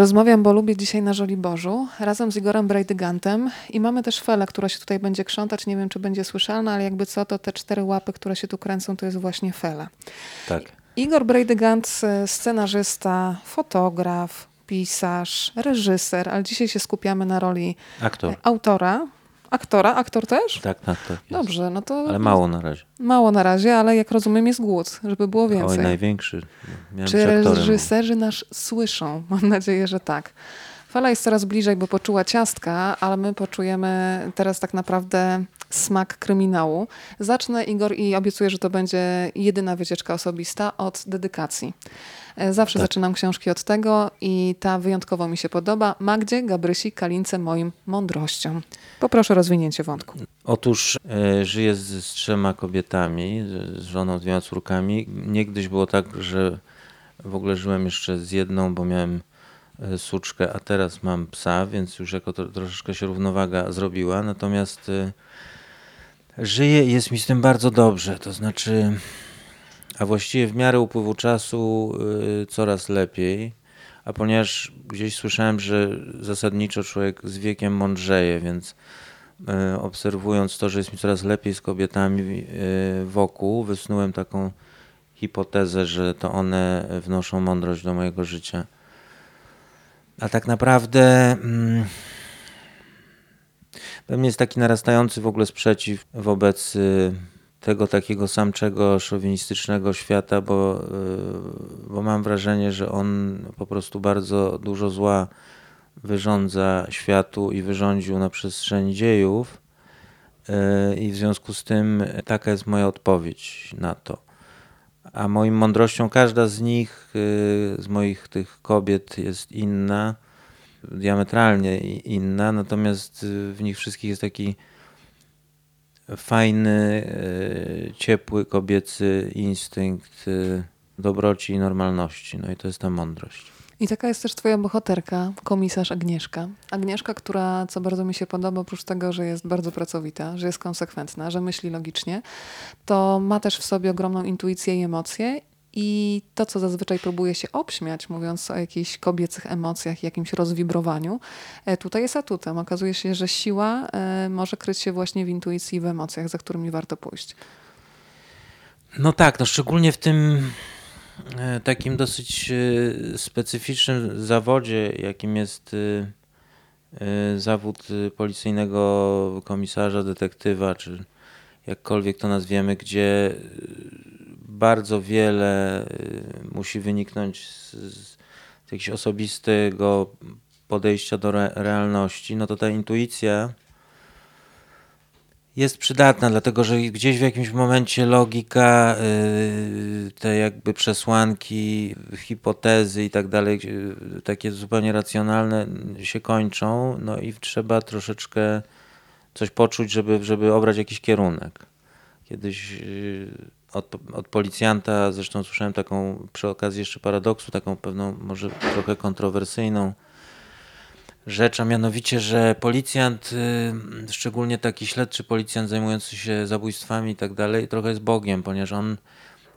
Rozmawiam, bo lubię dzisiaj na Żoliborzu razem z Igorem Brajdygantem i mamy też Felę, która się tutaj będzie krzątać. Nie wiem, czy będzie słyszalna, ale jakby co, to te cztery łapy, które się tu kręcą, to jest właśnie Fela. Tak. Igor Brejdygant, scenarzysta, fotograf, pisarz, reżyser, ale dzisiaj się skupiamy na roli Aktor. autora. Aktora? Aktor też? Tak, tak, tak. Dobrze, no to Ale mało na razie. mało na razie, ale jak rozumiem jest głód, żeby było Oj, więcej. największy. Miałem Czy reżyserzy nas słyszą? Mam nadzieję, że tak. Fala jest coraz bliżej, bo poczuła ciastka, ale my poczujemy teraz tak naprawdę smak kryminału. Zacznę, Igor, i obiecuję, że to będzie jedyna wycieczka osobista od dedykacji. E, Zawsze Tak. zaczynam książki od tego i ta wyjątkowo mi się podoba. Magdzie Gabrysi Kalince moim mądrością. Poproszę o rozwinięcie wątku. Otóż e, żyję z, z trzema kobietami, z, żoną, z dwiema córkami. Niegdyś było tak, że w ogóle żyłem jeszcze z jedną, bo miałem suczkę, a teraz mam psa, więc już jako to, troszeczkę się równowaga zrobiła. Natomiast e, żyję i jest mi z tym bardzo dobrze. To znaczy, a właściwie w miarę upływu czasu e, coraz lepiej. A ponieważ gdzieś słyszałem, że zasadniczo człowiek z wiekiem mądrzeje, więc e, obserwując to, że jest mi coraz lepiej z kobietami e, wokół, wysnułem taką hipotezę, że to one wnoszą mądrość do mojego życia. A tak naprawdę mm, we mnie jest taki narastający w ogóle sprzeciw wobec y, tego takiego samczego, szowinistycznego świata, bo, y, bo mam wrażenie, że on po prostu bardzo dużo zła wyrządza światu i wyrządził na przestrzeni dziejów. Y, I w związku z tym taka jest moja odpowiedź na to. A moim mądrością każda z nich, y, z moich tych kobiet jest inna, diametralnie inna, natomiast y, w nich wszystkich jest taki fajny, y, ciepły, kobiecy instynkt dobroci i normalności. No i to jest ta mądrość. I taka jest też twoja bohaterka, komisarz Agnieszka. Agnieszka, która, co bardzo mi się podoba, oprócz tego, że jest bardzo pracowita, że jest konsekwentna, że myśli logicznie, to ma też w sobie ogromną intuicję i emocje i to, co zazwyczaj próbuje się obśmiać, mówiąc o jakichś kobiecych emocjach, jakimś rozwibrowaniu, e, tutaj jest atutem. Okazuje się, że siła e, może kryć się właśnie w intuicji i w emocjach, za którymi warto pójść. No tak, no szczególnie w tym takim dosyć e, specyficznym zawodzie, jakim jest e, e, zawód e, policyjnego komisarza, detektywa, czy jakkolwiek to nazwiemy, gdzie e, bardzo wiele e, musi wyniknąć z, z jakiegoś osobistego podejścia do re realności, no to ta intuicja jest przydatna, dlatego że gdzieś w jakimś momencie logika, yy, te jakby przesłanki, hipotezy i tak dalej, yy, takie zupełnie racjonalne się kończą, no i trzeba troszeczkę coś poczuć, żeby, żeby obrać jakiś kierunek. Kiedyś yy, od, od policjanta, zresztą słyszałem taką, przy okazji jeszcze paradoksu, taką pewną może trochę kontrowersyjną rzecz, a mianowicie, że policjant, y, szczególnie taki śledczy policjant zajmujący się zabójstwami i tak dalej, trochę jest Bogiem, ponieważ on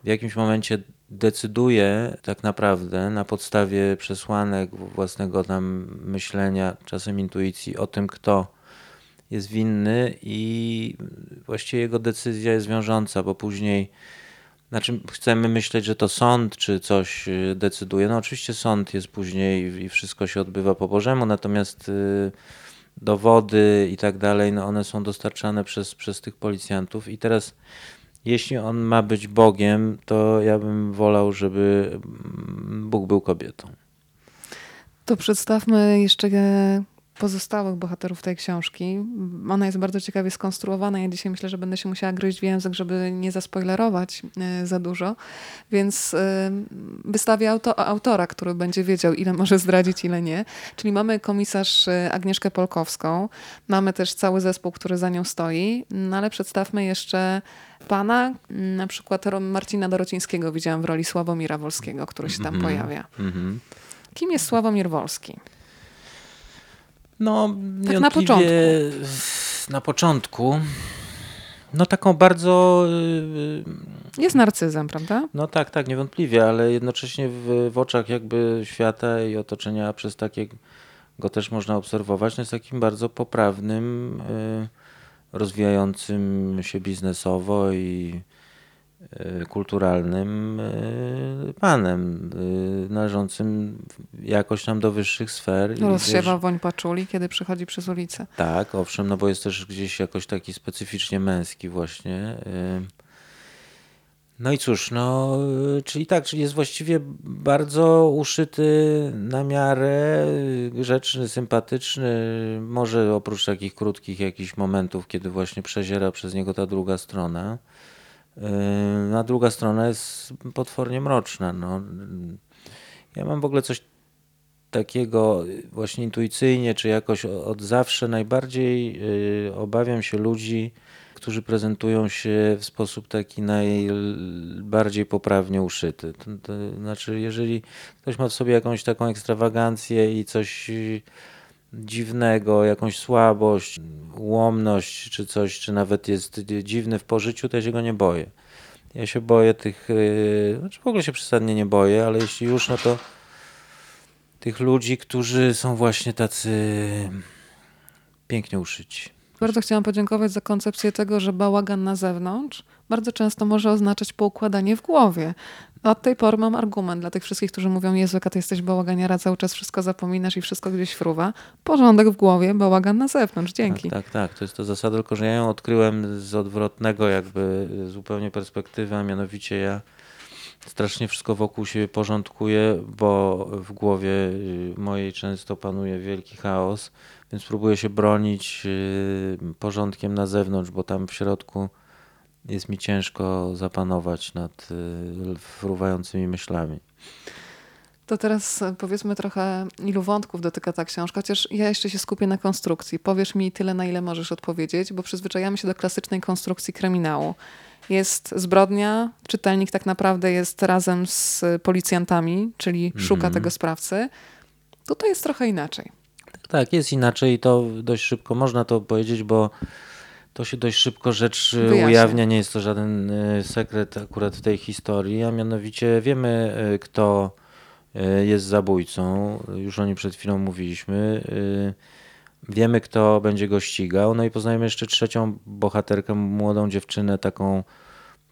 w jakimś momencie decyduje tak naprawdę na podstawie przesłanek własnego tam myślenia, czasem intuicji o tym, kto jest winny i właściwie jego decyzja jest wiążąca, bo później znaczy chcemy myśleć, że to sąd czy coś y, decyduje. No oczywiście sąd jest później i wszystko się odbywa po Bożemu, natomiast y, dowody i tak dalej, no one są dostarczane przez, przez tych policjantów i teraz jeśli on ma być Bogiem, to ja bym wolał, żeby mm, Bóg był kobietą. To przedstawmy jeszcze pozostałych bohaterów tej książki. Ona jest bardzo ciekawie skonstruowana. Ja dzisiaj myślę, że będę się musiała gryźć w język, żeby nie zaspoilerować e, za dużo. Więc e, wystawię auto, autora, który będzie wiedział, ile może zdradzić, ile nie. Czyli mamy komisarz e, Agnieszkę Polkowską. Mamy też cały zespół, który za nią stoi. No ale przedstawmy jeszcze pana, m, na przykład Marcina Dorocińskiego widziałam w roli Sławomira Wolskiego, który się tam Mhm. pojawia. Mhm. Kim jest Sławomir Wolski? No, Tak na niewątpliwie Na początku. No taką bardzo y, Jest narcyzem, prawda? No tak, tak, niewątpliwie, ale jednocześnie w, w oczach jakby świata i otoczenia przez takie go też można obserwować, no jest takim bardzo poprawnym, y, rozwijającym się biznesowo i y, kulturalnym y, panem, należącym jakoś tam do wyższych sfer. Rozsiewa woń paczuli, kiedy przychodzi przez ulicę. Tak, owszem, no bo jest też gdzieś jakoś taki specyficznie męski właśnie. No i cóż, no, czyli tak, czyli jest właściwie bardzo uszyty na miarę, grzeczny, sympatyczny. Może oprócz takich krótkich jakichś momentów, kiedy właśnie przeziera przez niego ta druga strona. Yy, a druga strona jest potwornie mroczna. No. Ja mam w ogóle coś takiego właśnie intuicyjnie, czy jakoś od zawsze najbardziej yy, obawiam się ludzi, którzy prezentują się w sposób taki najbardziej poprawnie uszyty. To, to znaczy, jeżeli ktoś ma w sobie jakąś taką ekstrawagancję i coś dziwnego, jakąś słabość, ułomność czy coś, czy nawet jest dziwny w pożyciu, to ja się go nie boję. Ja się boję tych, yy, znaczy w ogóle się przesadnie nie boję, ale jeśli już, no to tych ludzi, którzy są właśnie tacy pięknie uszyci. Bardzo chciałam podziękować za koncepcję tego, że bałagan na zewnątrz bardzo często może oznaczać poukładanie w głowie. Od tej pory mam argument dla tych wszystkich, którzy mówią, Jezu, jaka ty jesteś bałaganiara, cały czas wszystko zapominasz i wszystko gdzieś fruwa. Porządek w głowie, bałagan na zewnątrz. Dzięki. Tak, tak, tak. To jest to zasada, tylko że ja ją odkryłem z odwrotnego jakby zupełnie perspektywy, a mianowicie ja strasznie wszystko wokół siebie porządkuję, bo w głowie y, mojej często panuje wielki chaos więc próbuję się bronić y, porządkiem na zewnątrz, bo tam w środku jest mi ciężko zapanować nad y, fruwającymi myślami. To teraz e, powiedzmy trochę, ilu wątków dotyka ta książka, chociaż ja jeszcze się skupię na konstrukcji. Powiesz mi tyle, na ile możesz odpowiedzieć, bo przyzwyczajamy się do klasycznej konstrukcji kryminału. Jest zbrodnia, czytelnik tak naprawdę jest razem z policjantami, czyli mm -hmm. szuka mhm. tego sprawcy. Tutaj jest trochę inaczej. Tak, jest inaczej i to dość szybko można to powiedzieć, bo to się dość szybko rzecz e, Wyjaśnia. ujawnia. Nie jest to żaden e, sekret akurat w tej historii, a mianowicie wiemy, e, kto jest zabójcą. Już o nim przed chwilą mówiliśmy. Wiemy, kto będzie go ścigał. No i poznajemy jeszcze trzecią bohaterkę, młodą dziewczynę, taką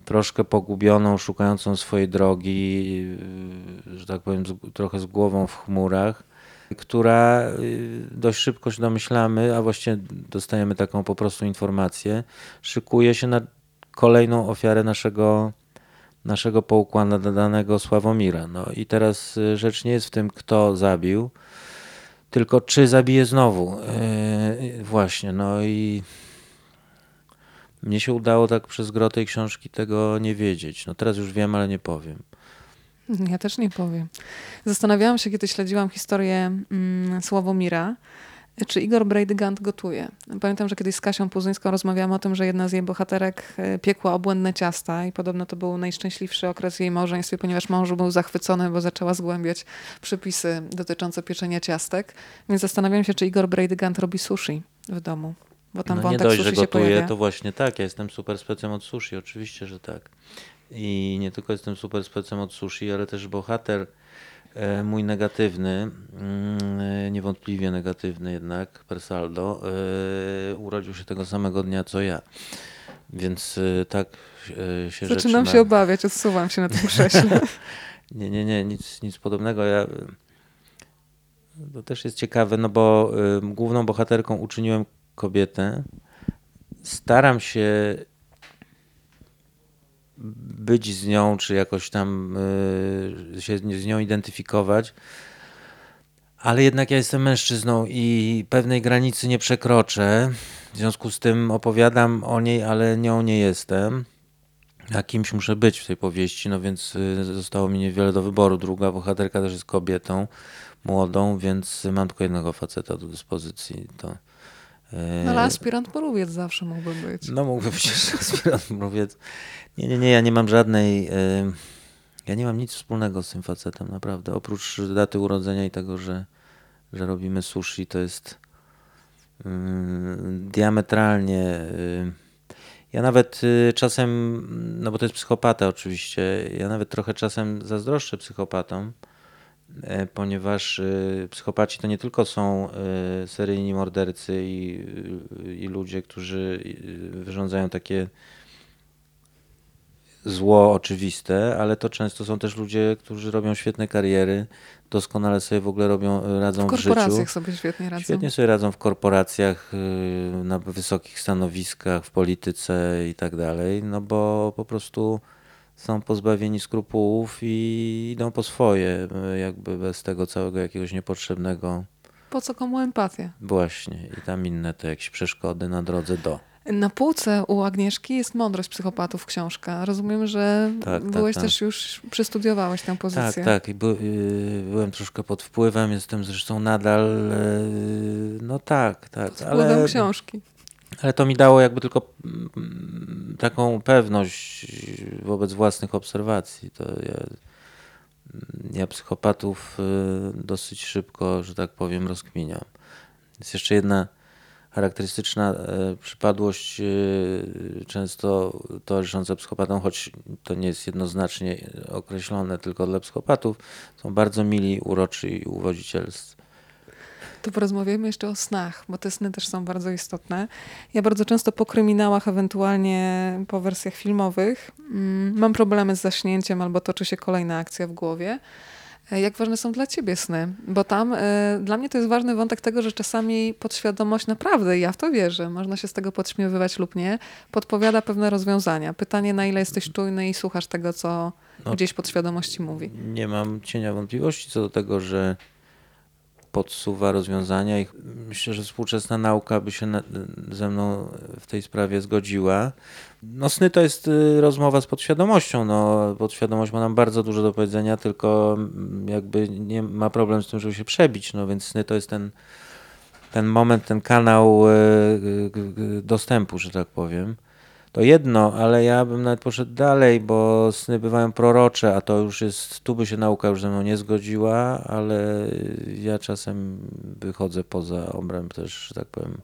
troszkę pogubioną, szukającą swojej drogi, że tak powiem, trochę z głową w chmurach która y, dość szybko się domyślamy, a właściwie dostajemy taką po prostu informację, szykuje się na kolejną ofiarę naszego, naszego poukładanego Sławomira. No i teraz y, rzecz nie jest w tym, kto zabił, tylko czy zabije znowu. Yy, właśnie, no i mnie się udało tak przez grotę tej książki tego nie wiedzieć. No teraz już wiem, ale nie powiem. Ja też nie powiem. Zastanawiałam się, kiedy śledziłam historię mm, Sławomira, czy Igor Brejdygant gotuje. Pamiętam, że kiedyś z Kasią Puzyńską rozmawiałam o tym, że jedna z jej bohaterek e, piekła obłędne ciasta i podobno to był najszczęśliwszy okres jej małżeństwie, ponieważ mąż był zachwycony, bo zaczęła zgłębiać przepisy dotyczące pieczenia ciastek. Więc zastanawiam się, czy Igor Brejdygant robi sushi w domu. Bo tam no nie dość, że gotuje, to właśnie tak. Ja jestem super specem od sushi, oczywiście, że tak. I nie tylko jestem super specem od sushi, ale też bohater e, mój negatywny, mm, e, niewątpliwie negatywny jednak, Persaldo, e, urodził się tego samego dnia co ja. Więc tak się Zaczynam się obawiać, odsuwam się na tym krześle. nie, nie, nie, nic, nic podobnego. Ja, to też jest ciekawe, no bo główną bohaterką uczyniłem kobietę. Staram się być z nią, czy jakoś tam y, się z nią identyfikować. Ale jednak ja jestem mężczyzną i pewnej granicy nie przekroczę. W związku z tym opowiadam o niej, ale nią nie jestem. A kimś muszę być w tej powieści, no więc y, zostało mi niewiele do wyboru. Druga bohaterka też jest kobietą młodą, więc mam tylko jednego faceta do dyspozycji. To, no ale aspirant mrówiec zawsze mógłby być. No mógłby być aspirant mrówiec. Nie, nie, nie, ja nie mam żadnej. Ja nie mam nic wspólnego z tym facetem, naprawdę. Oprócz daty urodzenia i tego, że, że robimy sushi, to jest diametralnie Ja nawet y, czasem, no bo to jest psychopata oczywiście, ja nawet trochę czasem zazdroszczę psychopatom, ponieważ y, psychopaci to nie tylko są y, seryjni mordercy i, i ludzie, którzy wyrządzają takie zło oczywiste, ale to często są też ludzie, którzy robią świetne kariery, doskonale sobie w ogóle robią, radzą w, w życiu. W korporacjach sobie świetnie radzą. Świetnie sobie radzą w korporacjach, na wysokich stanowiskach, w polityce i tak dalej, no bo po prostu są pozbawieni skrupułów i idą po swoje, y, jakby bez tego całego jakiegoś niepotrzebnego. Po co komu empatia? Właśnie, i tam inne te jakieś przeszkody na drodze do. Na półce u Agnieszki jest Mądrość psychopatów książka. Rozumiem, że tak, byłeś tak, też tak. już, przystudiowałeś tę pozycję. Tak, tak. By, yy, byłem troszkę pod wpływem, jestem zresztą nadal, yy, no tak, tak. Pod wpływem ale, książki. Ale to mi dało jakby tylko mm, taką pewność wobec własnych obserwacji. To ja, ja psychopatów yy, dosyć szybko, że tak powiem, rozkminiam. Jest jeszcze jedna charakterystyczna e, przypadłość e, często towarzysząca psychopatom, choć to nie jest jednoznacznie określone tylko dla psychopatów, są bardzo mili, uroczy i uwodzicielscy. To porozmawiamy jeszcze o snach, bo te sny też są bardzo istotne. Ja bardzo często po kryminałach, ewentualnie po wersjach filmowych, mm, mam problemy z zaśnięciem albo toczy się kolejna akcja w głowie. E, jak ważne są dla ciebie sny? Bo tam y, dla mnie to jest ważny wątek tego, że czasami podświadomość naprawdę, ja w to wierzę, można się z tego podśmiewywać lub nie, podpowiada pewne rozwiązania. Pytanie, na ile jesteś czujny i słuchasz tego, co no, gdzieś podświadomości mówi. Nie mam cienia wątpliwości co do tego, że podsuwa rozwiązania i myślę, że współczesna nauka by się na, ze mną w tej sprawie zgodziła. No sny to jest y, rozmowa z podświadomością. No, podświadomość ma nam bardzo dużo do powiedzenia, tylko mm, jakby nie ma problem z tym, żeby się przebić, no więc sny to jest ten, ten moment, ten kanał y, y, dostępu, że tak powiem to jedno, ale ja bym nawet poszedł dalej, bo sny bywają prorocze, a to już jest, tu by się nauka już ze mną nie zgodziła, ale ja czasem wychodzę poza obręb też, że tak powiem,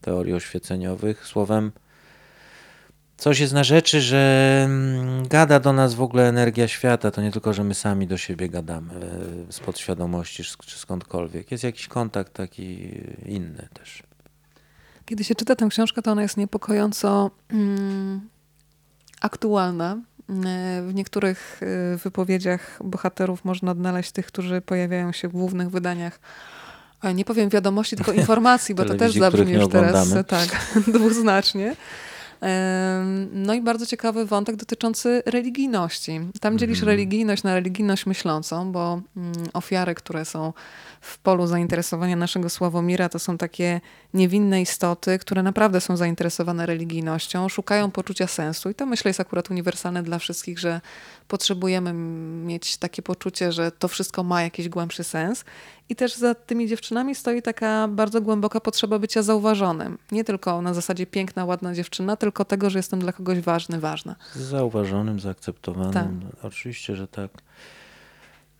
teorii oświeceniowych. Słowem, coś jest na rzeczy, że mm, gada do nas w ogóle energia świata. To nie tylko, że my sami do siebie gadamy z podświadomości czy skądkolwiek. Jest jakiś kontakt taki inny też. Kiedy się czyta tę książkę, to ona jest niepokojąco mm, aktualna. E, w niektórych e, wypowiedziach bohaterów można odnaleźć tych, którzy pojawiają się w głównych wydaniach. Nie powiem wiadomości, tylko informacji, bo to też zabrzmi już teraz tak, dwuznacznie. No i bardzo ciekawy wątek dotyczący religijności. Tam dzielisz mm. religijność na religijność myślącą, bo mm, ofiary, które są w polu zainteresowania naszego Sławomira, to są takie niewinne istoty, które naprawdę są zainteresowane religijnością, szukają poczucia sensu i to myślę jest akurat uniwersalne dla wszystkich, że potrzebujemy mieć takie poczucie, że to wszystko ma jakiś głębszy sens. I też za tymi dziewczynami stoi taka bardzo głęboka potrzeba bycia zauważonym. Nie tylko na zasadzie piękna, ładna dziewczyna, tylko tego, że jestem dla kogoś ważny, ważna. Zauważonym, zaakceptowanym. Tak. Oczywiście, że tak.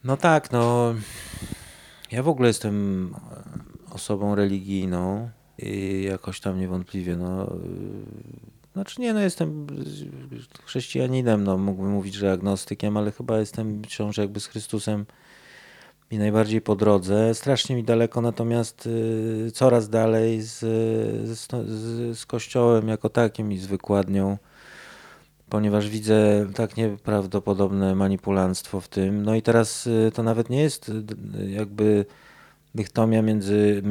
No tak, no. Ja w ogóle jestem osobą religijną i jakoś tam niewątpliwie, no. Znaczy nie, no jestem chrześcijaninem, no mógłbym mówić, że agnostykiem, ale chyba jestem wciąż jakby z Chrystusem mi najbardziej po drodze. Strasznie mi daleko, natomiast y, coraz dalej z, z, z Kościołem jako takim i z wykładnią, ponieważ widzę tak nieprawdopodobne manipulanstwo w tym. No i teraz y, to nawet nie jest y, jakby dychtomia między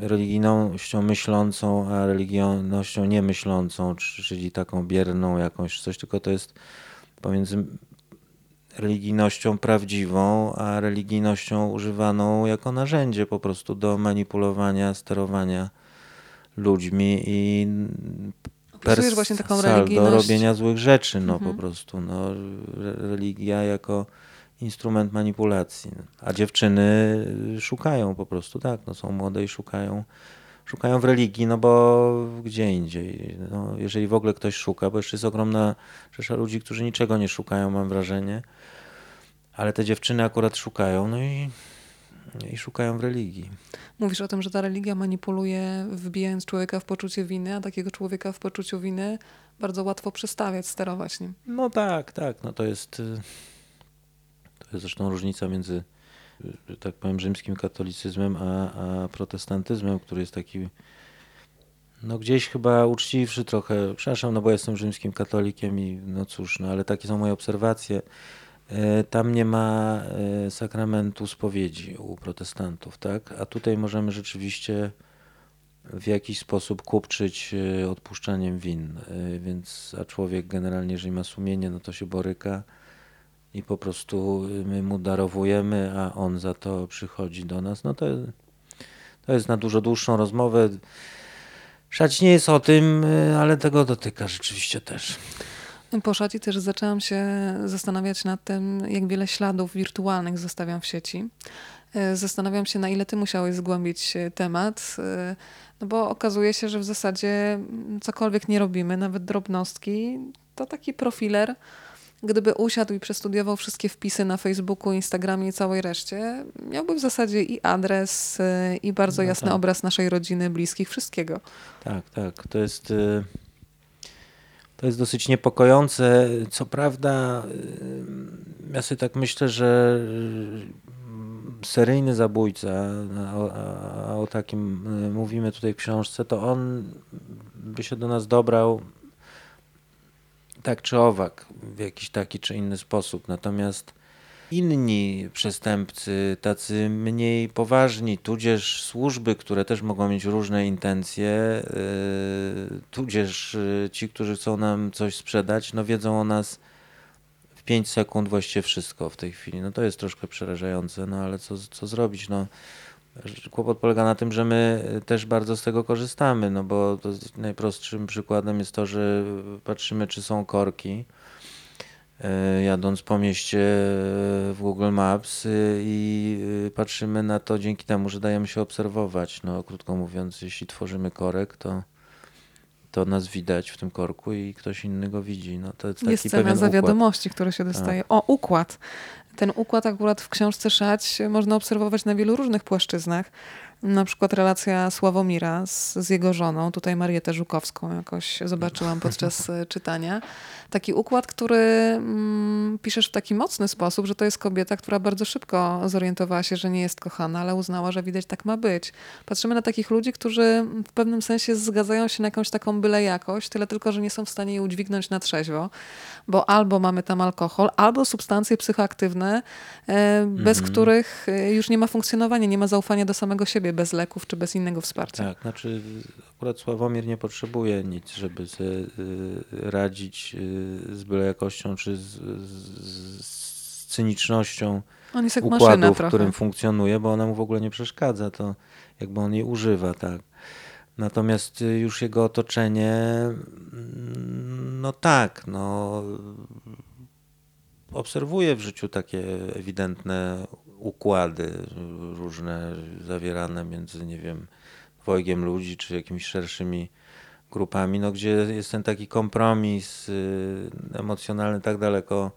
religijnością myślącą, a religijnością niemyślącą, czyli taką bierną jakąś coś, tylko to jest pomiędzy religijnością prawdziwą, a religijnością używaną jako narzędzie po prostu do manipulowania, sterowania ludźmi i per właśnie taką do robienia złych rzeczy, no mhm. po prostu. No, religia jako instrument manipulacji. A dziewczyny szukają po prostu, tak, no są młode i szukają szukają w religii, no bo gdzie indziej. No, jeżeli w ogóle ktoś szuka, bo jeszcze jest ogromna rzesza ludzi, którzy niczego nie szukają, mam wrażenie, ale te dziewczyny akurat szukają, no i i szukają w religii. Mówisz o tym, że ta religia manipuluje, wbijając człowieka w poczucie winy, a takiego człowieka w poczuciu winy bardzo łatwo przestawiać, sterować nim. No tak, tak. No to jest, y, to jest zresztą różnica między, że tak powiem, rzymskim katolicyzmem, a, a protestantyzmem, który jest taki no gdzieś chyba uczciwszy trochę, przepraszam, no bo jestem rzymskim katolikiem i no cóż, no ale takie są moje obserwacje. E, tam nie ma e, sakramentu spowiedzi u protestantów, tak? A tutaj możemy rzeczywiście w jakiś sposób kupczyć e, odpuszczaniem win. Więc a człowiek generalnie, jeżeli ma sumienie, no to się boryka i po prostu my mu darowujemy, a on za to przychodzi do nas. No to, to jest na dużo dłuższą rozmowę. Szać nie jest o tym, ale tego dotyka rzeczywiście też. Po szaci też zaczęłam się zastanawiać nad tym, jak wiele śladów wirtualnych zostawiam w sieci. E, zastanawiam się, na ile ty musiałeś zgłębić e, temat, e, no bo okazuje się, że w zasadzie mm, cokolwiek nie robimy, nawet drobnostki, to taki profiler, gdyby usiadł i przestudiował wszystkie wpisy na Facebooku, Instagramie i całej reszcie, miałby w zasadzie i adres, i bardzo no jasny tak. obraz naszej rodziny, bliskich, wszystkiego. Tak, tak. To jest. To jest dosyć niepokojące. Co prawda, ja sobie tak myślę, że y, seryjny zabójca, a o, takim y, mówimy tutaj w książce, to on by się do nas dobrał tak czy owak, w jakiś taki czy inny sposób. Natomiast inni przestępcy, tacy mniej poważni, tudzież służby, które też mogą mieć różne intencje, yy, tudzież yy, ci, którzy chcą nam coś sprzedać, no wiedzą o nas w 5 sekund właściwie wszystko w tej chwili. No to jest troszkę przerażające, no ale co, co zrobić? No, kłopot polega na tym, że my też bardzo z tego korzystamy, no bo najprostszym przykładem jest to, że patrzymy, czy są korki jadąc po mieście e, w Google Maps e, i patrzymy na to dzięki temu, że dajemy się obserwować. No, krótko mówiąc, jeśli tworzymy korek, to, to nas widać w tym korku i ktoś inny go widzi. No, to jest, taki jest cena za wiadomości, które się dostaje. Tak. O, układ. Ten układ akurat w książce Szać można obserwować na wielu różnych płaszczyznach. Na przykład relacja Sławomira z, z jego żoną, tutaj Marietę Żukowską jakoś zobaczyłam podczas e, czytania. Taki układ, który mm, piszesz w taki mocny sposób, że to jest kobieta, która bardzo szybko zorientowała się, że nie jest kochana, ale uznała, że widać tak ma być. Patrzymy na takich ludzi, którzy w pewnym sensie zgadzają się na jakąś taką byle jakość, tyle tylko, że nie są w stanie jej udźwignąć na trzeźwo, bo albo mamy tam alkohol, albo substancje psychoaktywne, e, bez mhm. których e, już nie ma funkcjonowania, nie ma zaufania do samego siebie bez leków czy bez innego wsparcia. Tak, znaczy akurat Sławomir nie potrzebuje nic, żeby sobie y, radzić y, z byle jakością czy z, z, z cynicznością on jest jak układu, w którym funkcjonuje, bo ona mu w ogóle nie przeszkadza, to jakby on jej używa, tak. Natomiast y, już jego otoczenie, no tak, no obserwuję w życiu takie ewidentne układy różne zawierane między, nie wiem, dwojgiem ludzi czy jakimiś szerszymi grupami, no gdzie jest ten taki kompromis y, emocjonalny tak daleko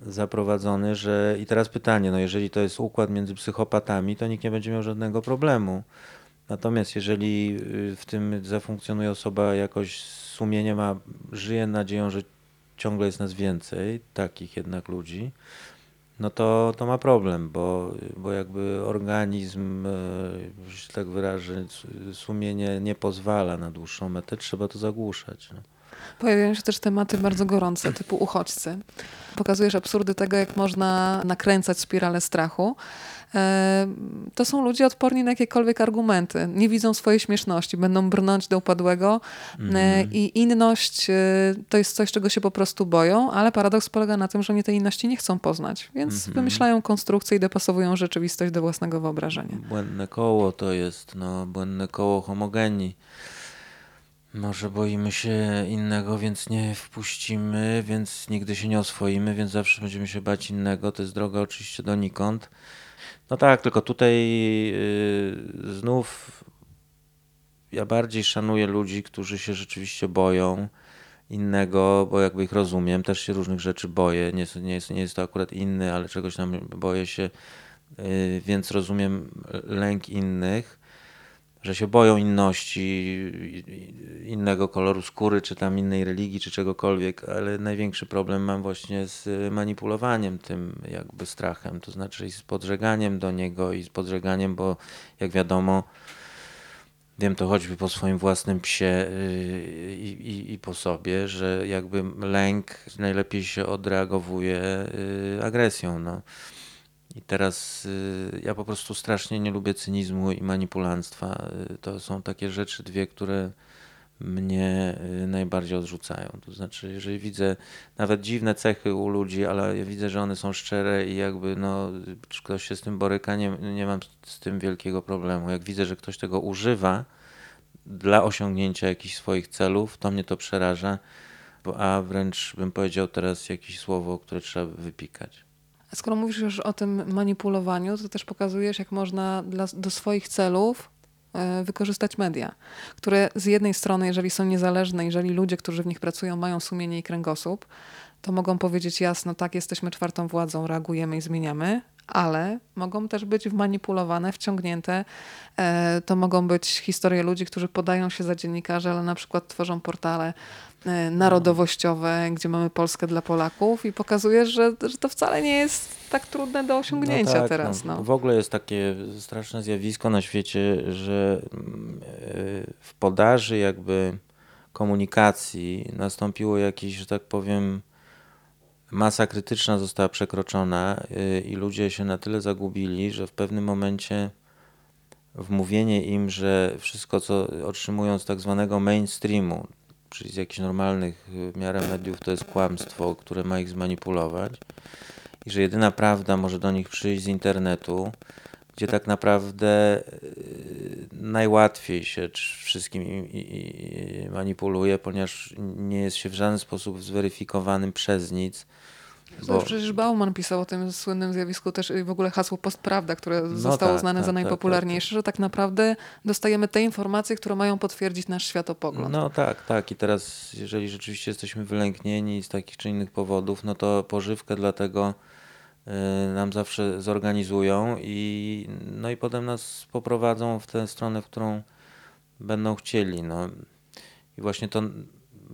zaprowadzony, że i teraz pytanie, no jeżeli to jest układ między psychopatami, to nikt nie będzie miał żadnego problemu. Natomiast jeżeli y, w tym zafunkcjonuje osoba jakoś z sumieniem, a żyje nadzieją, że ciągle jest nas więcej, takich jednak ludzi, no to, to ma problem, bo, bo jakby organizm, e, że tak wyrażę, sumienie nie pozwala na dłuższą metę, trzeba to zagłuszać. No. Pojawiają się też tematy bardzo gorące, typu uchodźcy. Pokazujesz absurdy tego, jak można nakręcać spiralę strachu. E, to są ludzie odporni na jakiekolwiek argumenty. Nie widzą swojej śmieszności, będą brnąć do upadłego mm. i inność to jest coś, czego się po prostu boją, ale paradoks polega na tym, że oni tej inności nie chcą poznać, więc mm -hmm. wymyślają konstrukcje i dopasowują rzeczywistość do własnego wyobrażenia. Błędne koło to jest, no, błędne koło homogenii. Może boimy się innego, więc nie wpuścimy, więc nigdy się nie oswoimy, więc zawsze będziemy się bać innego. To jest droga oczywiście donikąd. No tak, tylko tutaj yy, znów ja bardziej szanuję ludzi, którzy się rzeczywiście boją innego, bo jakby ich rozumiem, też się różnych rzeczy boję. Nie, nie, jest, nie jest to akurat inny, ale czegoś tam boję się y, więc rozumiem lęk innych, że się boją inności, innego koloru skóry, czy tam innej religii, czy czegokolwiek, ale największy problem mam właśnie z manipulowaniem tym jakby strachem, to znaczy i z podżeganiem do niego i z podżeganiem, bo jak wiadomo, Wiem to choćby po swoim własnym psie y, i, i, i, po sobie, że jakby lęk najlepiej się odreagowuje y, agresją. No. I teraz y, ja po prostu strasznie nie lubię cynizmu i manipulanstwa. To są takie rzeczy dwie, które mnie najbardziej odrzucają. To znaczy, jeżeli widzę nawet dziwne cechy u ludzi, ale ja widzę, że one są szczere i jakby no, ktoś się z tym boryka, nie, nie mam z tym wielkiego problemu. Jak widzę, że ktoś tego używa dla osiągnięcia jakichś swoich celów, to mnie to przeraża, a wręcz bym powiedział teraz jakieś słowo, które trzeba wypikać. Skoro mówisz już o tym manipulowaniu, to też pokazujesz, jak można dla, do swoich celów E, wykorzystać media, które z jednej strony, jeżeli są niezależne, jeżeli ludzie, którzy w nich pracują, mają sumienie i kręgosłup, to mogą powiedzieć jasno, tak, jesteśmy czwartą władzą, reagujemy i zmieniamy, ale mogą też być wmanipulowane, wciągnięte. E, to mogą być historie ludzi, którzy podają się za dziennikarzy, ale na przykład tworzą portale narodowościowe, gdzie mamy Polskę dla Polaków i pokazujesz, że, że to wcale nie jest tak trudne do osiągnięcia no tak, teraz. No. No. W ogóle jest takie straszne zjawisko na świecie, że mm, w podaży jakby komunikacji nastąpiło jakieś, że tak powiem, masa krytyczna została przekroczona y, i ludzie się na tyle zagubili, że w pewnym momencie wmówienie im, że wszystko, co otrzymują z tak zwanego mainstreamu, czyli z jakichś normalnych w miarę mediów, to jest kłamstwo, które ma ich zmanipulować i że jedyna prawda może do nich przyjść z internetu, gdzie tak naprawdę y, najłatwiej się wszystkim manipuluje, ponieważ nie jest się w żaden sposób zweryfikowanym przez nic. Bo... Przecież Bauman pisał o tym słynnym zjawisku też w ogóle hasło postprawda, które no zostało tak, znane tak, za tak, najpopularniejsze, tak, że tak naprawdę dostajemy te informacje, które mają potwierdzić nasz światopogląd. No tak, tak. I teraz jeżeli rzeczywiście jesteśmy wylęknieni z takich czy innych powodów, no to pożywkę dla tego Y, nam zawsze zorganizują i, no i potem nas poprowadzą w tę stronę, w którą będą chcieli. No. I właśnie to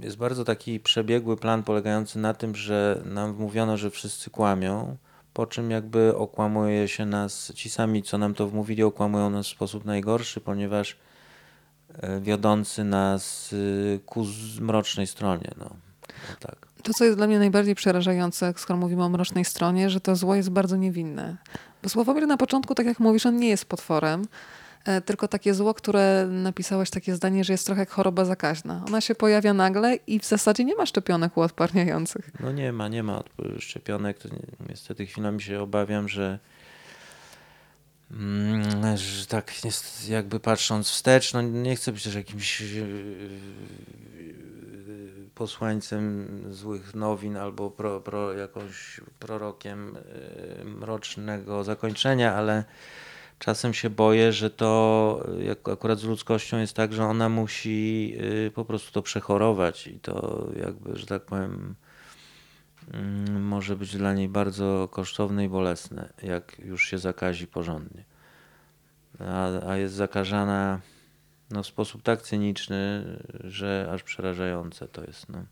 jest bardzo taki przebiegły plan polegający na tym, że nam wmówiono, że wszyscy kłamią, po czym jakby okłamuje się nas, ci sami, co nam to wmówili, okłamują nas w sposób najgorszy, ponieważ y, wiodący nas y, ku mrocznej stronie. No. no tak. To, co jest dla mnie najbardziej przerażające, skoro mówimy o mrocznej stronie, że to zło jest bardzo niewinne. Bo Sławomir na początku, tak jak mówisz, on nie jest potworem, e, tylko takie zło, które napisałeś takie zdanie, że jest trochę jak choroba zakaźna. Ona się pojawia nagle i w zasadzie nie ma szczepionek uodparniających. No nie ma, nie ma szczepionek. To niestety chwilami się obawiam, że mm, że tak jakby patrząc wstecz, no nie chcę być też jakimś posłańcem złych nowin albo pro, pro, jakąś prorokiem mrocznego zakończenia, ale czasem się boję, że to jak akurat z ludzkością jest tak, że ona musi y, po prostu to przechorować i to jakby, że tak powiem, mm, może być dla niej bardzo kosztowne i bolesne, jak już się zakazi porządnie. A, a jest zakażana no, w sposób tak cyniczny, że aż przerażające to jest. No.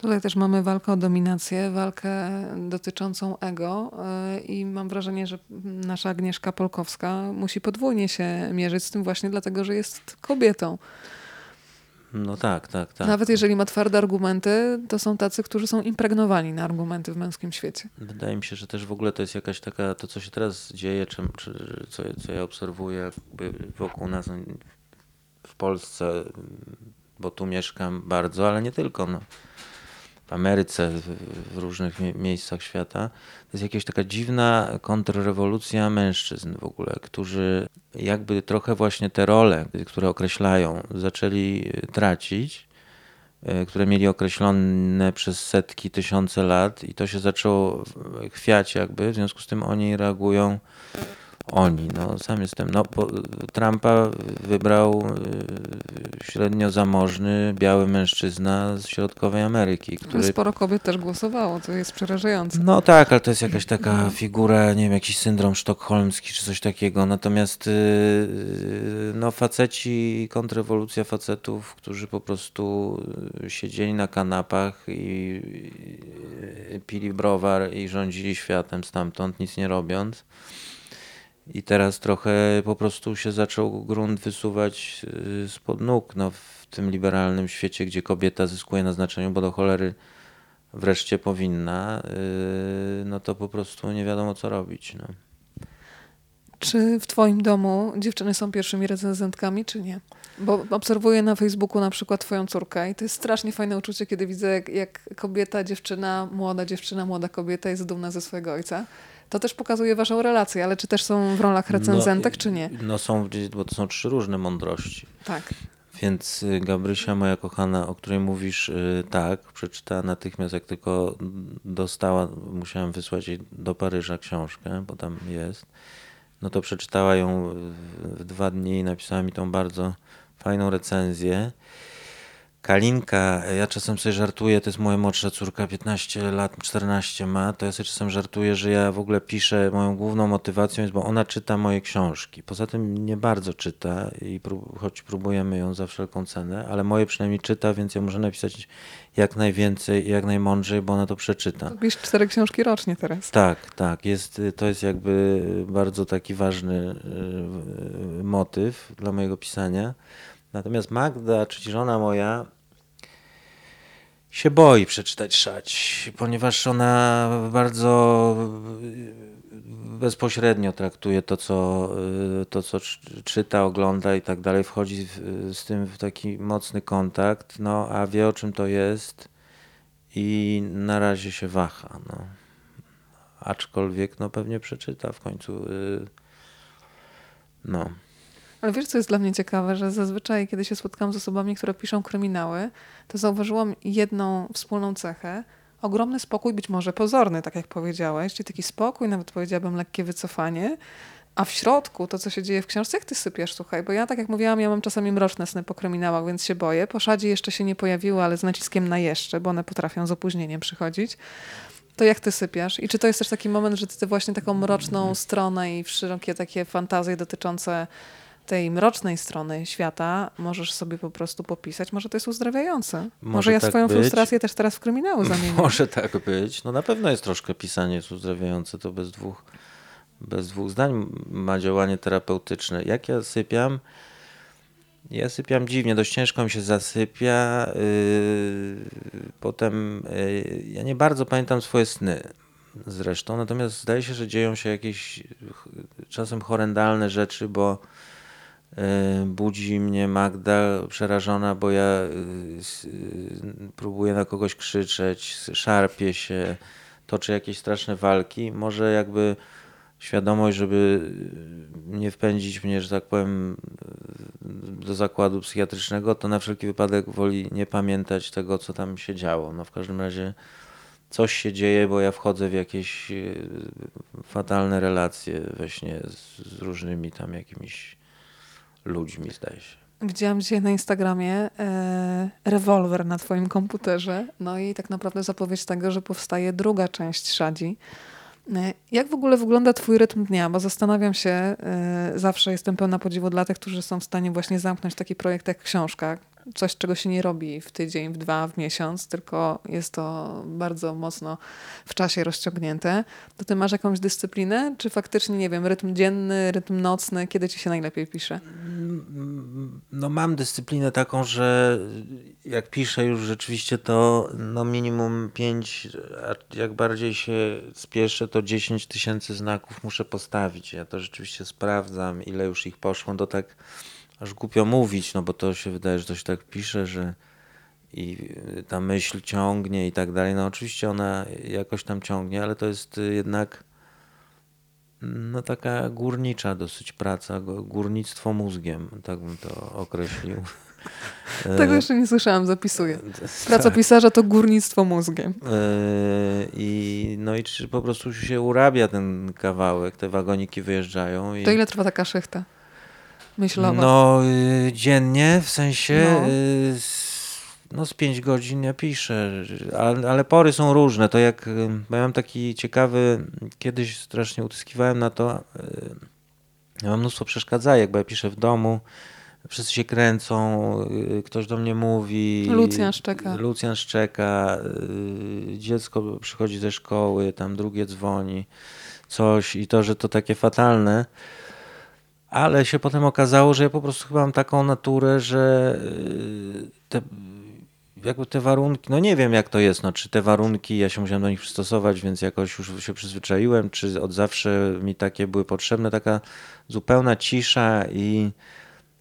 Tutaj też mamy walkę o dominację, walkę dotyczącą ego y, i mam wrażenie, że nasza Agnieszka Polkowska musi podwójnie się mierzyć z tym właśnie dlatego, że jest kobietą. No tak, tak, tak. Nawet jeżeli ma twarde argumenty, to są tacy, którzy są impregnowani na argumenty w męskim świecie. Wydaje mi się, że też w ogóle to jest jakaś taka, to co się teraz dzieje, czy, czy co, co ja obserwuję wokół nas, w Polsce, bo tu mieszkam bardzo, ale nie tylko. No. W Ameryce, w, różnych miejscach świata. To jest jakaś taka dziwna kontrrewolucja mężczyzn w ogóle, którzy jakby trochę właśnie te role, które określają, zaczęli tracić e, które mieli określone przez setki, tysiące lat i to się zaczęło chwiać jakby, w związku z tym oni reagują Oni, no sam jestem. No, po, Trumpa wybrał y, średnio zamożny, biały mężczyzna z środkowej Ameryki, który... Sporo kobiet też głosowało, to jest przerażające. No tak, ale to jest jakaś taka figura, nie wiem, jakiś syndrom sztokholmski czy coś takiego. Natomiast y, y, no faceci, kontrrewolucja facetów, którzy po prostu y, siedzieli na kanapach i y, pili browar i rządzili światem stamtąd, nic nie robiąc. I teraz trochę po prostu się zaczął grunt wysuwać y, spod nóg no, w tym liberalnym świecie, gdzie kobieta zyskuje na znaczeniu, bo do cholery wreszcie powinna, y, no to po prostu nie wiadomo co robić. No. Czy w twoim domu dziewczyny są pierwszymi recenzentkami, czy nie? Bo obserwuję na Facebooku na przykład twoją córkę i to jest strasznie fajne uczucie, kiedy widzę, jak, jak kobieta, dziewczyna, młoda dziewczyna, młoda kobieta jest dumna ze swojego ojca. To też pokazuje waszą relację, ale czy też są w rolach recenzentek, no, czy nie? No są, bo to są trzy różne mądrości. Tak. Więc y, Gabrysia, moja kochana, o której mówisz, y, tak, przeczytała natychmiast, jak tylko dostała, musiałem wysłać jej do Paryża książkę, bo tam jest. No to przeczytała ją w dwa dni i napisała mi tą bardzo fajną recenzję. Kalinka, ja czasem sobie żartuję, to jest moja młodsza córka, 15 lat, 14 ma, to ja sobie czasem żartuję, że ja w ogóle piszę, moją główną motywacją jest, bo ona czyta moje książki. Poza tym nie bardzo czyta, i prób, choć próbujemy ją za wszelką cenę, ale moje przynajmniej czyta, więc ja muszę napisać jak najwięcej i jak najmądrzej, bo ona to przeczyta. Pisz cztery książki rocznie teraz. Tak, tak. Jest, to jest jakby bardzo taki ważny y, motyw dla mojego pisania. Natomiast Magda, czyli żona moja, się boi przeczytać szać, ponieważ ona bardzo bezpośrednio traktuje to, co, to, co czyta, ogląda i tak dalej, wchodzi z tym w taki mocny kontakt, no a wie o czym to jest i na razie się waha. No. Aczkolwiek no, pewnie przeczyta w końcu. Y, no. Ale wiesz, co jest dla mnie ciekawe, że zazwyczaj, kiedy się spotkałam z osobami, które piszą kryminały, to zauważyłam jedną wspólną cechę. Ogromny spokój, być może pozorny, tak jak powiedziałeś, czyli taki spokój, nawet powiedziałabym lekkie wycofanie. A w środku to, co się dzieje w książce, jak ty sypiesz, słuchaj, bo ja, tak jak mówiłam, ja mam czasami mroczne sny po kryminałach, więc się boję. Po szadzie jeszcze się nie pojawiły, ale z naciskiem na jeszcze, bo one potrafią z opóźnieniem przychodzić. To jak ty sypiasz? I czy to jest też taki moment, że ty właśnie taką mroczną stronę i wszelkie takie fantazje dotyczące tej mrocznej strony świata możesz sobie po prostu popisać. Może to jest uzdrawiające. Może, Może ja tak swoją być. frustrację też teraz w kryminały zamienię. Może tak być. No na pewno jest troszkę pisanie jest uzdrawiające, to bez dwóch, bez dwóch zdań ma działanie terapeutyczne. Jak ja sypiam? Ja sypiam dziwnie, dość ciężko mi się zasypia. Yy, potem yy, ja nie bardzo pamiętam swoje sny zresztą, natomiast zdaje się, że dzieją się jakieś czasem horrendalne rzeczy, bo budzi mnie Magda przerażona, bo ja e, próbuję na kogoś krzyczeć, szarpię się, toczę jakieś straszne walki. Może jakby świadomość, żeby nie wpędzić mnie, że tak powiem, do zakładu psychiatrycznego, to na wszelki wypadek woli nie pamiętać tego, co tam się działo. No w każdym razie coś się dzieje, bo ja wchodzę w jakieś fatalne relacje we śnie z różnymi tam jakimiś ludźmi, zdaje się. Widziałam dzisiaj na Instagramie e, rewolwer na twoim komputerze, no i tak naprawdę zapowiedź tego, że powstaje druga część Szadzi. E, jak w ogóle wygląda twój rytm dnia? Bo zastanawiam się, e, zawsze jestem pełna podziwu dla tych, którzy są w stanie właśnie zamknąć taki projekt jak książka, coś, czego się nie robi w tydzień, w dwa, w miesiąc, tylko jest to bardzo mocno w czasie rozciągnięte. To ty masz jakąś dyscyplinę, czy faktycznie, nie wiem, rytm dzienny, rytm nocny, kiedy ci się najlepiej pisze? No mam dyscyplinę taką, że jak piszę już rzeczywiście to no minimum pięć, a jak bardziej się spieszę, to 10 tysięcy znaków muszę postawić. Ja to rzeczywiście sprawdzam, ile już ich poszło, to tak aż głupio mówić, no bo to się wydaje, że to się tak pisze, że i ta myśl ciągnie i tak dalej. No oczywiście ona jakoś tam ciągnie, ale to jest jednak no taka górnicza dosyć praca, górnictwo mózgiem, tak bym to określił. Tego jeszcze nie słyszałam, zapisuję. Praca pisarza to górnictwo mózgiem. E, I, no i czy po prostu się urabia ten kawałek, te wagoniki wyjeżdżają. I... To ile trwa taka szychta No y, dziennie, w sensie No. y, z- no z 5 godzin ja piszę, ale, ale pory są różne. To jak, y, mam taki ciekawy, kiedyś strasznie utyskiwałem na to, y, ja mam mnóstwo przeszkadzajek, bo ja piszę w domu, wszyscy się kręcą, y, ktoś do mnie mówi. Lucjan szczeka. Lucjan szczeka, dziecko przychodzi ze szkoły, tam drugie dzwoni, coś i to, że to takie fatalne. Ale się potem okazało, że ja po prostu chyba mam taką naturę, że y, te, jakby te warunki, no nie wiem jak to jest, no, czy te warunki, ja się musiałem do nich przystosować, więc jakoś już się przyzwyczaiłem, czy od zawsze mi takie były potrzebne, taka zupełna cisza i,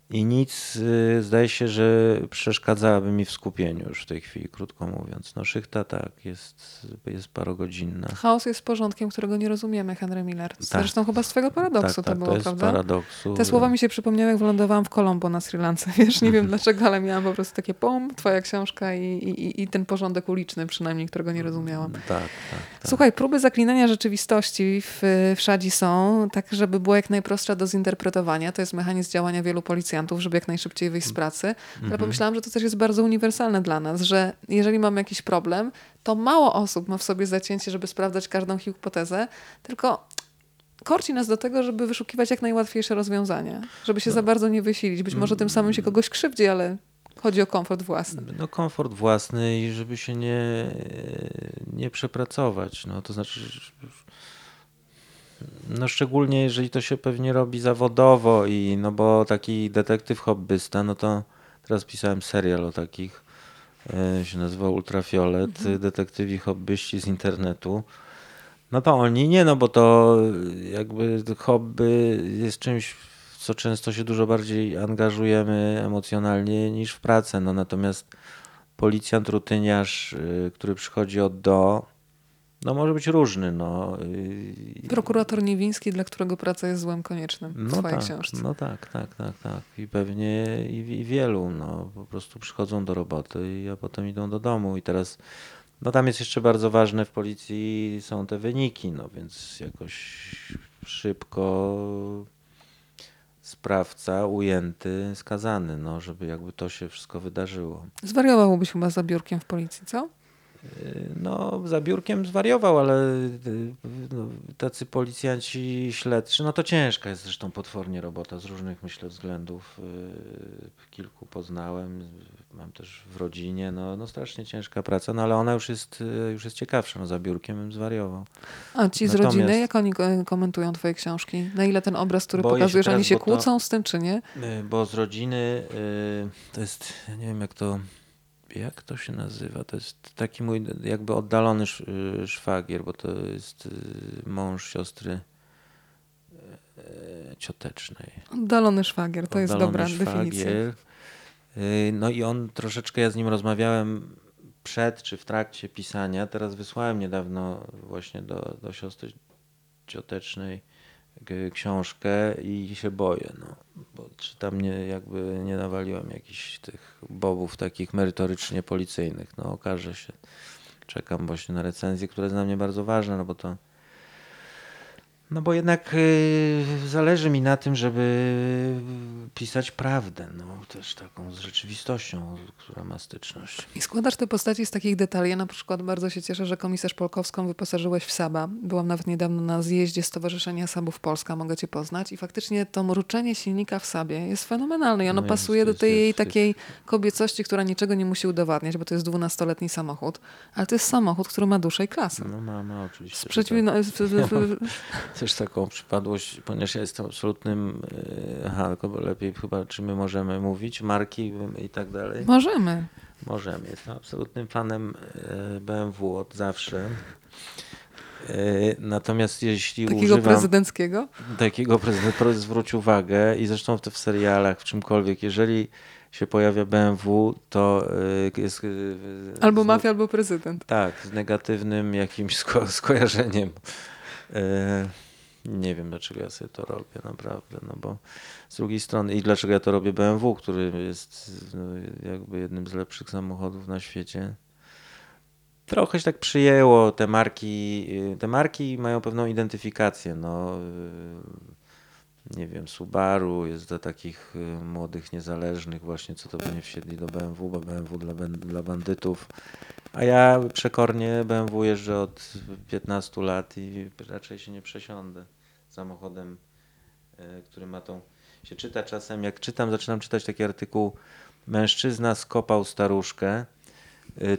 i nic y, zdaje się, że przeszkadzałaby mi w skupieniu już w tej chwili, krótko mówiąc. No szychta tak, jest, jest parogodzinna. Chaos jest porządkiem, którego nie rozumiemy, Henry Miller. Tak. Zresztą chyba z twojego paradoksu tak, to tak, było, to jest prawda? paradoksu. Te słowa mi się przypomniały, jak wylądowałam w Colombo na Sri Lance. Wiesz, nie wiem dlaczego, ale miałam po prostu takie pom, twoja książka i, i, i ten porządek uliczny przynajmniej, którego nie rozumiałam. Tak, tak, tak. Słuchaj, próby zaklinania rzeczywistości w, w Szadzi są tak, żeby była jak najprostsza do zinterpretowania. To jest mechanizm działania wielu policjantów, żeby jak najszybciej wyjść z pracy. Ale Mhm. pomyślałam, że to też jest bardzo uniwersalne dla nas, że jeżeli mamy jakiś problem, to mało osób ma w sobie zacięcie, żeby sprawdzać każdą hipotezę, tylko korci nas do tego, żeby wyszukiwać jak najłatwiejsze rozwiązania, żeby się za bardzo nie wysilić. Być może tym samym się kogoś krzywdzi, ale chodzi o komfort własny. No komfort własny i żeby się nie, nie przepracować. No to znaczy, no szczególnie jeżeli to się pewnie robi zawodowo i no bo taki detektyw hobbysta, no to teraz pisałem serial o takich, e, się nazywa Ultrafiolet, detektywi hobbyści z internetu. No to oni nie, no bo to jakby hobby jest czymś, w co często się dużo bardziej angażujemy emocjonalnie niż w pracę. No natomiast policjant, rutyniarz, y, który przychodzi od do, no może być różny. No, y, Prokurator Niewiński, dla którego praca jest złem koniecznym w no swojej tak, książce. no tak, tak, tak, tak. I pewnie i, i wielu, no po prostu przychodzą do roboty, i, a potem idą do domu. I teraz, no tam jest jeszcze bardzo ważne w policji są te wyniki, no więc jakoś szybko sprawca ujęty, skazany, no żeby jakby to się wszystko wydarzyło. Zwariowałbyś chyba za biurkiem w policji, co? Y, No, za biurkiem zwariował, ale y, no, tacy policjanci śledczy, no to ciężka jest zresztą potwornie robota z różnych, myślę, względów. Y, Kilku poznałem, mam też w rodzinie, no, no strasznie ciężka praca, no ale ona już jest, już jest ciekawsza, no za biurkiem zwariował. A ci z Natomiast- rodziny, jak oni ko- komentują twoje książki? Na ile ten obraz, który Boję się pokazuje, że oni teraz, się bo to- kłócą z tym, czy nie? Bo z rodziny to jest, ja nie wiem jak to, jak to się nazywa, to jest taki mój jakby oddalony y, szwagier, bo to jest y, mąż siostry y, ciotecznej. Oddalony szwagier, to jest Oddalony dobra definicja. szwagier. Y, No i on troszeczkę, ja z nim rozmawiałem przed czy w trakcie pisania. Teraz wysłałem niedawno właśnie do, do siostry ciotecznej książkę i się boję, no, bo czy tam nie, jakby nie nawaliłem jakichś tych bobów takich merytorycznie policyjnych. No okaże się. Czekam właśnie na recenzję, która jest dla mnie bardzo ważna, no bo to no bo jednak y, zależy mi na tym, żeby pisać prawdę, no też taką z rzeczywistością, która ma styczność. I składasz te postaci z takich detali. Ja na przykład bardzo się cieszę, że komisarz Polkowską wyposażyłeś w Saba. Byłam nawet niedawno na zjeździe Stowarzyszenia Sabów Polska, mogę cię poznać. I faktycznie to mruczenie silnika w Sabie jest fenomenalne i ono No jest, pasuje do jest, tej jej jest, jest. takiej kobiecości, która niczego nie musi udowadniać, bo to jest dwunastoletni samochód. Ale to jest samochód, który ma duszę i klasę. No ma, ma oczywiście. Przeciwno... tak. w- w- w- Też taką przypadłość, ponieważ ja jestem absolutnym, y, aha, tylko lepiej chyba, czy my możemy mówić, marki i tak dalej. Możemy. Możemy. Jestem absolutnym fanem y, BMW od zawsze. Y, Natomiast jeśli Takiego używam... prezydenckiego. takiego prezydent zwróć uwagę i zresztą w, serialach, w czymkolwiek, jeżeli się pojawia BMW, to jest... Albo z- mafia, albo prezydent. Tak, z negatywnym jakimś sko skojarzeniem. Nie wiem, dlaczego ja sobie to robię, naprawdę, no bo z drugiej strony i dlaczego ja to robię BMW, który jest no, jakby jednym z lepszych samochodów na świecie. Trochę się tak przyjęło, te marki, y, te marki mają pewną identyfikację, no y, nie wiem, Subaru jest dla takich y, młodych, niezależnych właśnie, co to by nie wsiedli do BMW, bo BMW dla, dla bandytów. A ja przekornie BMW jeżdżę od 15 lat i raczej się nie przesiądę samochodem, który ma tą... się czyta czasem, jak czytam, zaczynam czytać taki artykuł Mężczyzna skopał staruszkę,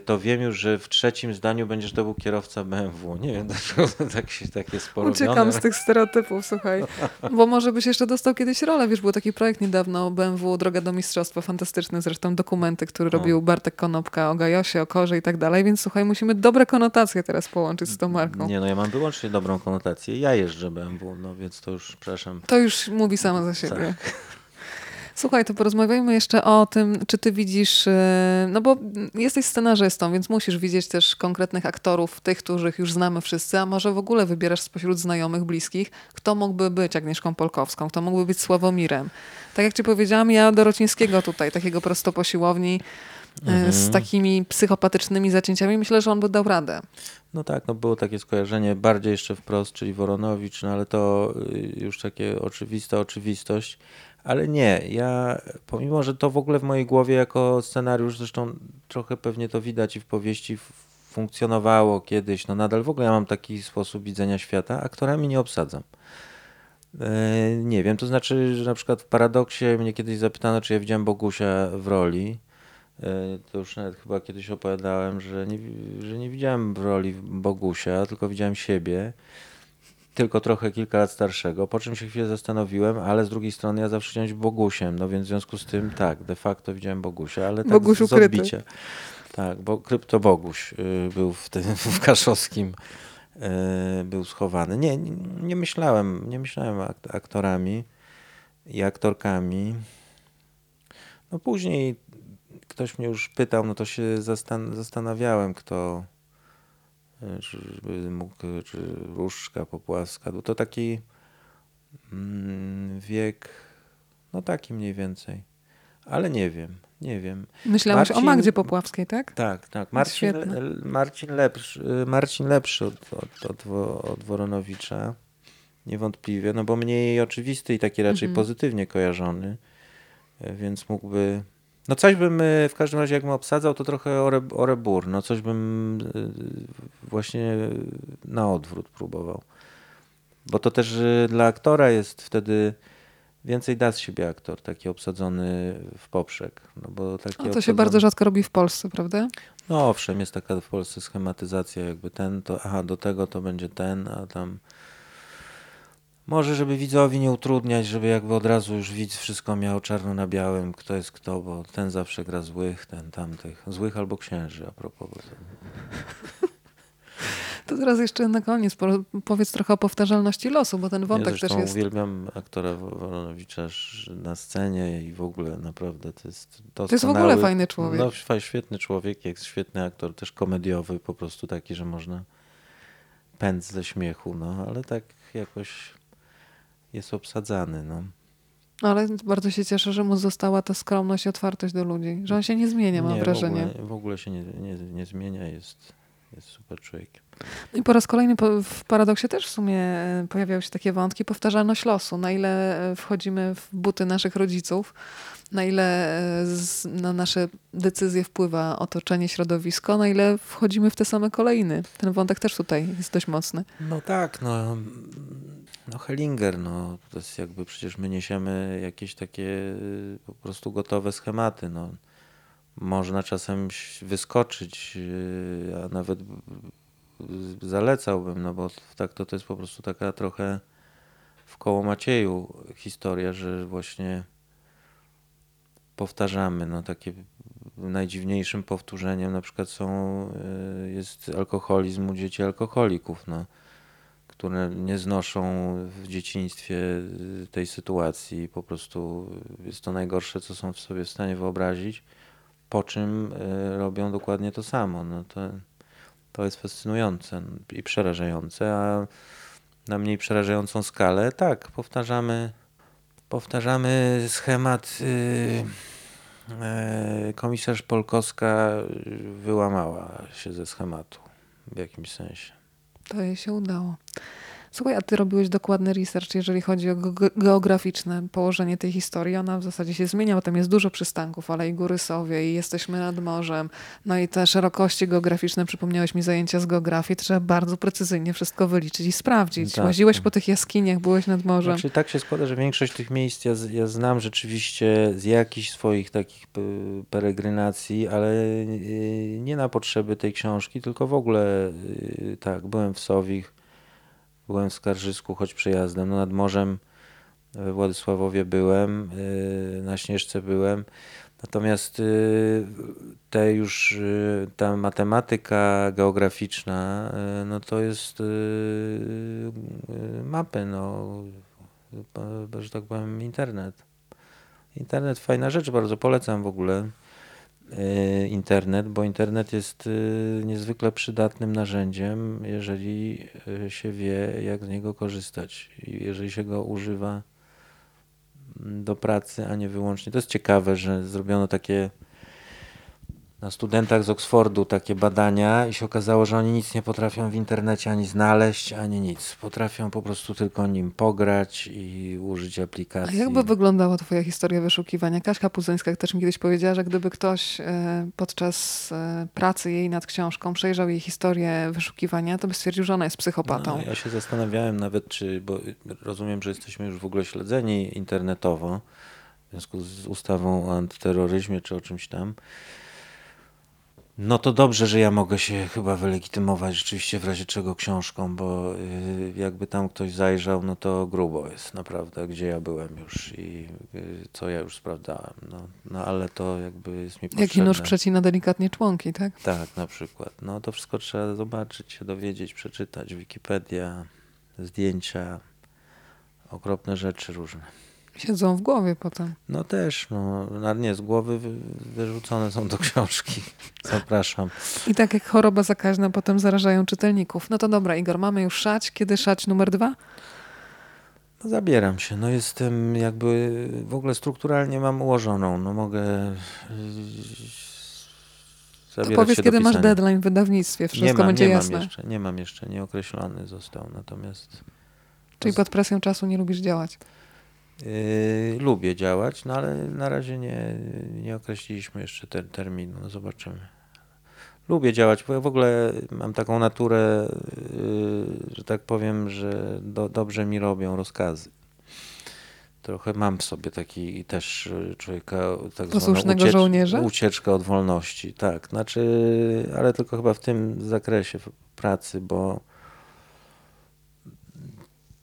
to wiem już, że w trzecim zdaniu będziesz to był kierowca BMW. Nie wiem, dlaczego tak się takie sporo Uciekam z tych stereotypów, słuchaj. Bo może byś jeszcze dostał kiedyś rolę. Wiesz, był taki projekt niedawno BMW Droga do Mistrzostwa, fantastyczny zresztą dokumenty, który no. robił Bartek Konopka o Gajosie, o Korze i tak dalej, więc słuchaj, musimy dobre konotacje teraz połączyć z tą marką. Nie, no ja mam wyłącznie dobrą konotację. Ja jeżdżę BMW, no więc to już, przepraszam. To już mówi samo za siebie. Tak. Słuchaj, to porozmawiajmy jeszcze o tym, czy ty widzisz, e, no bo jesteś scenarzystą, więc musisz widzieć też konkretnych aktorów, tych, których już znamy wszyscy, a może w ogóle wybierasz spośród znajomych, bliskich, kto mógłby być Agnieszką Polkowską, kto mógłby być Sławomirem. Tak jak ci powiedziałam, ja do Rocińskiego tutaj, takiego prosto po siłowni, mhm. z takimi psychopatycznymi zacięciami, myślę, że on by dał radę. No tak, no było takie skojarzenie bardziej jeszcze wprost, czyli Woronowicz, no ale to y, już takie oczywista oczywistość. Ale nie, ja pomimo, że to w ogóle w mojej głowie jako scenariusz, zresztą trochę pewnie to widać i w powieści funkcjonowało kiedyś, no nadal w ogóle ja mam taki sposób widzenia świata, aktorami nie obsadzam. E, nie wiem, to znaczy, że na przykład w Paradoksie mnie kiedyś zapytano, czy ja widziałem Bogusia w roli. E, to już nawet chyba kiedyś opowiadałem, że nie, że nie widziałem w roli Bogusia, tylko widziałem siebie tylko trochę kilka lat starszego, po czym się chwilę zastanowiłem, ale z drugiej strony ja zawsze chciałem być Bogusiem, no więc w związku z tym tak, de facto widziałem Bogusia, ale tak Boguś z, odbicia. Tak, bo krypto Boguś y, był w tym w Kaszowskim y, był schowany. Nie, nie, nie myślałem, nie myślałem aktorami i aktorkami. No później ktoś mnie już pytał, no to się zastan zastanawiałem, kto żeby mógł, czy różdżka popłaska. Był to taki mm, wiek, no taki mniej więcej. Ale nie wiem, nie wiem. Myślałeś Marcin, o Magdzie Popławskiej, tak? Tak, tak. Marcin, Marcin, lepszy, Marcin lepszy od, od, od, od Woronowicza. Niewątpliwie, no bo mniej oczywisty i taki raczej mhm. pozytywnie kojarzony, więc mógłby no coś bym y, w każdym razie, jak bym obsadzał, to trochę orebur. No coś bym y, właśnie na odwrót próbował. Bo to też y, dla aktora jest wtedy więcej da z siebie aktor, taki obsadzony w poprzek. No bo taki to obsadzony... się bardzo rzadko robi w Polsce, prawda? No owszem, jest taka w Polsce schematyzacja, jakby ten, to aha, do tego to będzie ten, a tam może, żeby widzowi nie utrudniać, żeby jakby od razu już widz wszystko miał czarno na białym, kto jest kto, bo ten zawsze gra złych, ten tamtych. Złych albo księży, a propos. To teraz jeszcze na koniec powiedz trochę o powtarzalności losu, bo ten wątek ja też jest... uwielbiam aktora Wolonowicza na scenie i w ogóle naprawdę to jest doskonały... To jest w ogóle fajny człowiek. No, świetny człowiek, jest świetny aktor, też komediowy, po prostu taki, że można pędz ze śmiechu, no ale tak jakoś jest obsadzany. No. Ale bardzo się cieszę, że mu została ta skromność i otwartość do ludzi, że on się nie zmienia, mam nie, wrażenie. W ogóle, w ogóle się nie, nie, nie zmienia, jest, jest super człowiekiem. I po raz kolejny w paradoksie też w sumie e, pojawiają się takie wątki, powtarzalność losu, na ile e, wchodzimy w buty naszych rodziców, na ile e, z, na nasze decyzje wpływa otoczenie, środowisko, na ile wchodzimy w te same kolejny. Ten wątek też tutaj jest dość mocny. No tak, no no Hellinger, no to jest jakby przecież my niesiemy jakieś takie y, po prostu gotowe schematy, no. Można czasem wyskoczyć, y, a nawet zalecałbym, no bo tak to, to jest po prostu taka trochę w koło Macieju historia, że właśnie powtarzamy, no takie najdziwniejszym powtórzeniem na przykład są, y, jest alkoholizm u dzieci alkoholików, no które nie znoszą w dzieciństwie tej sytuacji. Po prostu jest to najgorsze, co są w sobie w stanie wyobrazić, po czym e, robią dokładnie to samo. No to, to jest fascynujące i przerażające, a na mniej przerażającą skalę. Tak, powtarzamy, powtarzamy schemat. Yy, komisarz Polkowska wyłamała się ze schematu w jakimś sensie. To jej się udało. Słuchaj, a ty robiłeś dokładny research, jeżeli chodzi o ge- geograficzne położenie tej historii. Ona w zasadzie się zmienia, bo tam jest dużo przystanków, ale i góry Sowie, i jesteśmy nad morzem. No i te szerokości geograficzne, przypomniałeś mi zajęcia z geografii, trzeba bardzo precyzyjnie wszystko wyliczyć i sprawdzić. Tak. Łaziłeś po tych jaskiniach, byłeś nad morzem. Znaczy, tak się składa, że większość tych miejsc ja, ja znam rzeczywiście z jakichś swoich takich peregrinacji, ale yy, nie na potrzeby tej książki, tylko w ogóle yy, tak, byłem w Sowich, byłem w Skarżysku, choć przejazdem, no nad morzem we Władysławowie byłem, yy, na Śnieżce byłem. Natomiast yy, te już, yy, ta matematyka geograficzna, no to jest mapy, no, że tak powiem, internet. Internet fajna rzecz, bardzo polecam w ogóle y, internet, bo internet jest y, niezwykle przydatnym narzędziem, jeżeli y, się wie, jak z niego korzystać jeżeli się go używa mm, do pracy, a nie wyłącznie. To jest ciekawe, że zrobiono takie na studentach z Oksfordu takie badania i się okazało, że oni nic nie potrafią w internecie ani znaleźć, ani nic. Potrafią po prostu tylko nim pograć i użyć A aplikacji. jakby wyglądała twoja historia wyszukiwania? Kaśka Puzyńska też mi kiedyś powiedziała, że gdyby ktoś e, podczas e, pracy jej nad książką przejrzał jej historię wyszukiwania, to by stwierdził, że ona jest psychopatą. No, ja się zastanawiałem nawet, czy, bo rozumiem, że jesteśmy już w ogóle śledzeni internetowo w związku z ustawą o antyterroryzmie czy o czymś tam. No to dobrze, że ja mogę się chyba wylegitymować rzeczywiście w razie czego książką, bo y, jakby tam ktoś zajrzał, no to grubo jest naprawdę, gdzie ja byłem już i y, co ja już sprawdzałem. No, no ale to jakby jest mi potrzebne. Jaki nóż przecina delikatnie członki, tak? Tak, na przykład. No to wszystko trzeba zobaczyć, się dowiedzieć, przeczytać. Wikipedia, zdjęcia, okropne rzeczy różne. Siedzą w głowie potem. No też, no, no nie, z głowy wy- wyrzucone są do książki. Zapraszam. I tak jak choroba zakaźna potem zarażają czytelników. No to dobra, Igor, mamy już szać. Kiedy szać numer dwa? No, zabieram się. No jestem jakby, w ogóle strukturalnie mam ułożoną. No mogę To zabierać powiedz, się kiedy masz deadline w wydawnictwie. Wszystko nie mam, będzie nie jasne. Mam jeszcze, nie mam jeszcze, nieokreślony został. Natomiast Czyli pod presją czasu nie lubisz działać. Yy, lubię działać, no ale na razie nie, nie określiliśmy jeszcze ter, terminu, no zobaczymy. Lubię działać, bo ja w ogóle mam taką naturę, yy, że tak powiem, że do, dobrze mi robią rozkazy. Trochę mam w sobie taki też yy, człowieka tak Posłusznego żołnierza? ucieczkę od wolności, tak. Znaczy, ale tylko chyba w tym zakresie pracy, bo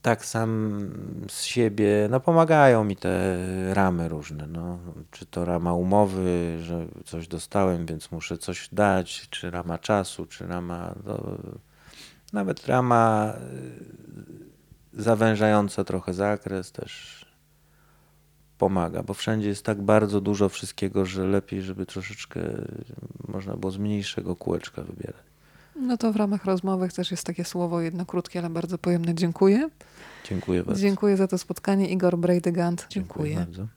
tak sam z siebie, no pomagają mi te ramy różne, no. Czy to rama umowy, że coś dostałem, więc muszę coś dać, czy rama czasu, czy rama, no, nawet rama y, zawężająca trochę zakres też pomaga, bo wszędzie jest tak bardzo dużo wszystkiego, że lepiej, żeby troszeczkę można było z mniejszego kółeczka wybierać. No to w ramach rozmowy też jest takie słowo, jedno krótkie, ale bardzo pojemne. Dziękuję. Dziękuję bardzo. Dziękuję za to spotkanie. Igor Brejdygant. Dziękuję. Dziękuję bardzo.